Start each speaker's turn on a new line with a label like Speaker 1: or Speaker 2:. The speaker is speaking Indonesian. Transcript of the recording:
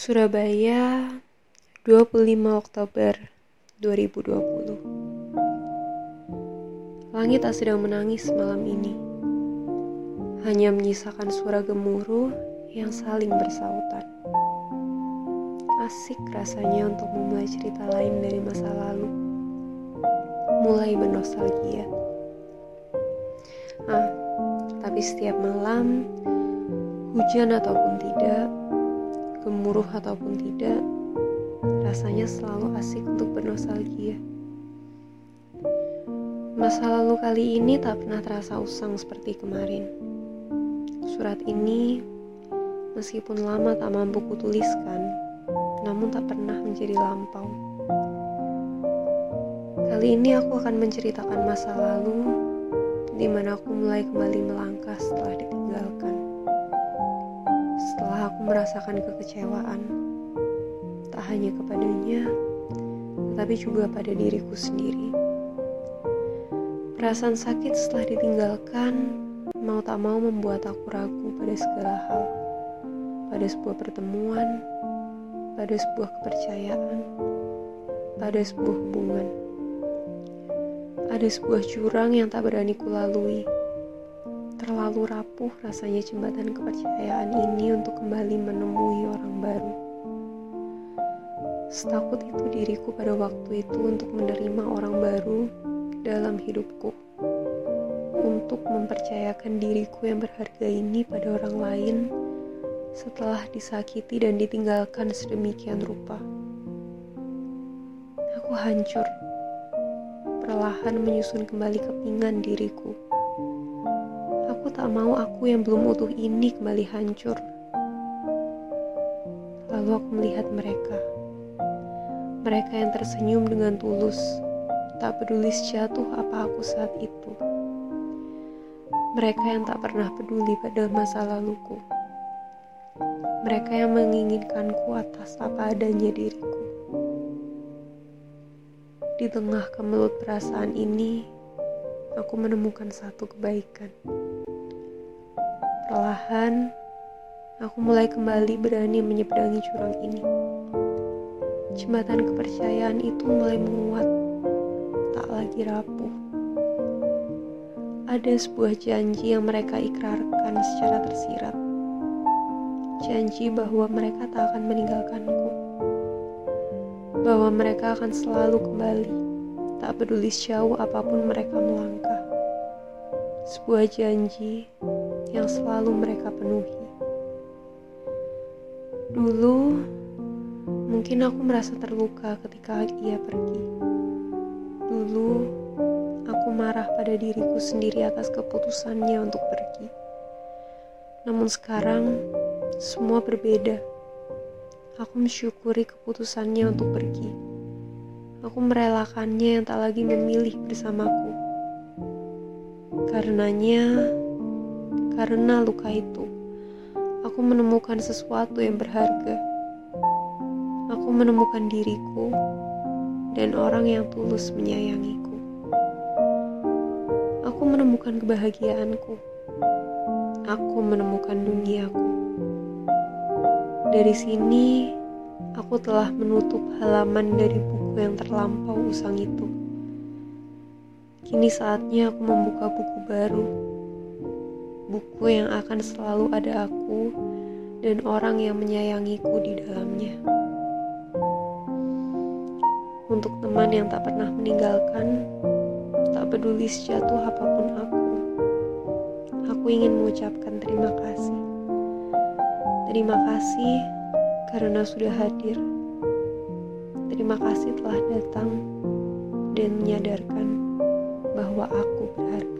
Speaker 1: Surabaya, 25 Oktober 2020. Langit tak sedang menangis malam ini. Hanya menyisakan suara gemuruh yang saling bersautan. Asik rasanya untuk memulai cerita lain dari masa lalu. Mulai bernostalgia. Ah, tapi setiap malam, hujan ataupun tidak, gemuruh ataupun tidak, rasanya selalu asik untuk bernostalgia. Masa lalu kali ini tak pernah terasa usang seperti kemarin. Surat ini, meskipun lama tak mampu kutuliskan, namun tak pernah menjadi lampau. Kali ini aku akan menceritakan masa lalu di mana aku mulai kembali melangkah setelah ditinggalkan merasakan kekecewaan, tak hanya kepadanya, tetapi juga pada diriku sendiri. Perasaan sakit setelah ditinggalkan mau tak mau membuat aku ragu pada segala hal, pada sebuah pertemuan, pada sebuah kepercayaan, pada sebuah hubungan. Ada sebuah jurang yang tak berani kulalui Terlalu rapuh rasanya jembatan kepercayaan ini untuk kembali menemui orang baru. Setakut itu diriku pada waktu itu untuk menerima orang baru dalam hidupku. Untuk mempercayakan diriku yang berharga ini pada orang lain setelah disakiti dan ditinggalkan sedemikian rupa. Aku hancur, perlahan menyusun kembali kepingan diriku tak mau aku yang belum utuh ini kembali hancur. Lalu aku melihat mereka. Mereka yang tersenyum dengan tulus, tak peduli jatuh apa aku saat itu. Mereka yang tak pernah peduli pada masa laluku. Mereka yang menginginkanku atas apa adanya diriku. Di tengah kemelut perasaan ini, aku menemukan satu kebaikan. Perlahan, aku mulai kembali berani menyeberangi jurang ini. Jembatan kepercayaan itu mulai menguat, tak lagi rapuh. Ada sebuah janji yang mereka ikrarkan secara tersirat. Janji bahwa mereka tak akan meninggalkanku. Bahwa mereka akan selalu kembali, tak peduli sejauh apa pun mereka melangkah. Sebuah janji yang selalu mereka penuhi. Dulu, mungkin aku merasa terluka ketika ia pergi. Dulu, aku marah pada diriku sendiri atas keputusannya untuk pergi. Namun sekarang, semua berbeda. Aku mensyukuri keputusannya untuk pergi. Aku merelakannya yang tak lagi memilih bersamaku. Karenanya, karena luka itu, aku menemukan sesuatu yang berharga. Aku menemukan diriku dan orang yang tulus menyayangiku. Aku menemukan kebahagiaanku. Aku menemukan duniaku. Dari sini, aku telah menutup halaman dari buku yang terlampau usang itu. Kini saatnya aku membuka buku baru buku yang akan selalu ada aku dan orang yang menyayangiku di dalamnya. Untuk teman yang tak pernah meninggalkan, tak peduli sejatuh apa pun aku, aku ingin mengucapkan terima kasih. Terima kasih karena sudah hadir. Terima kasih telah datang dan menyadarkan bahwa aku berada.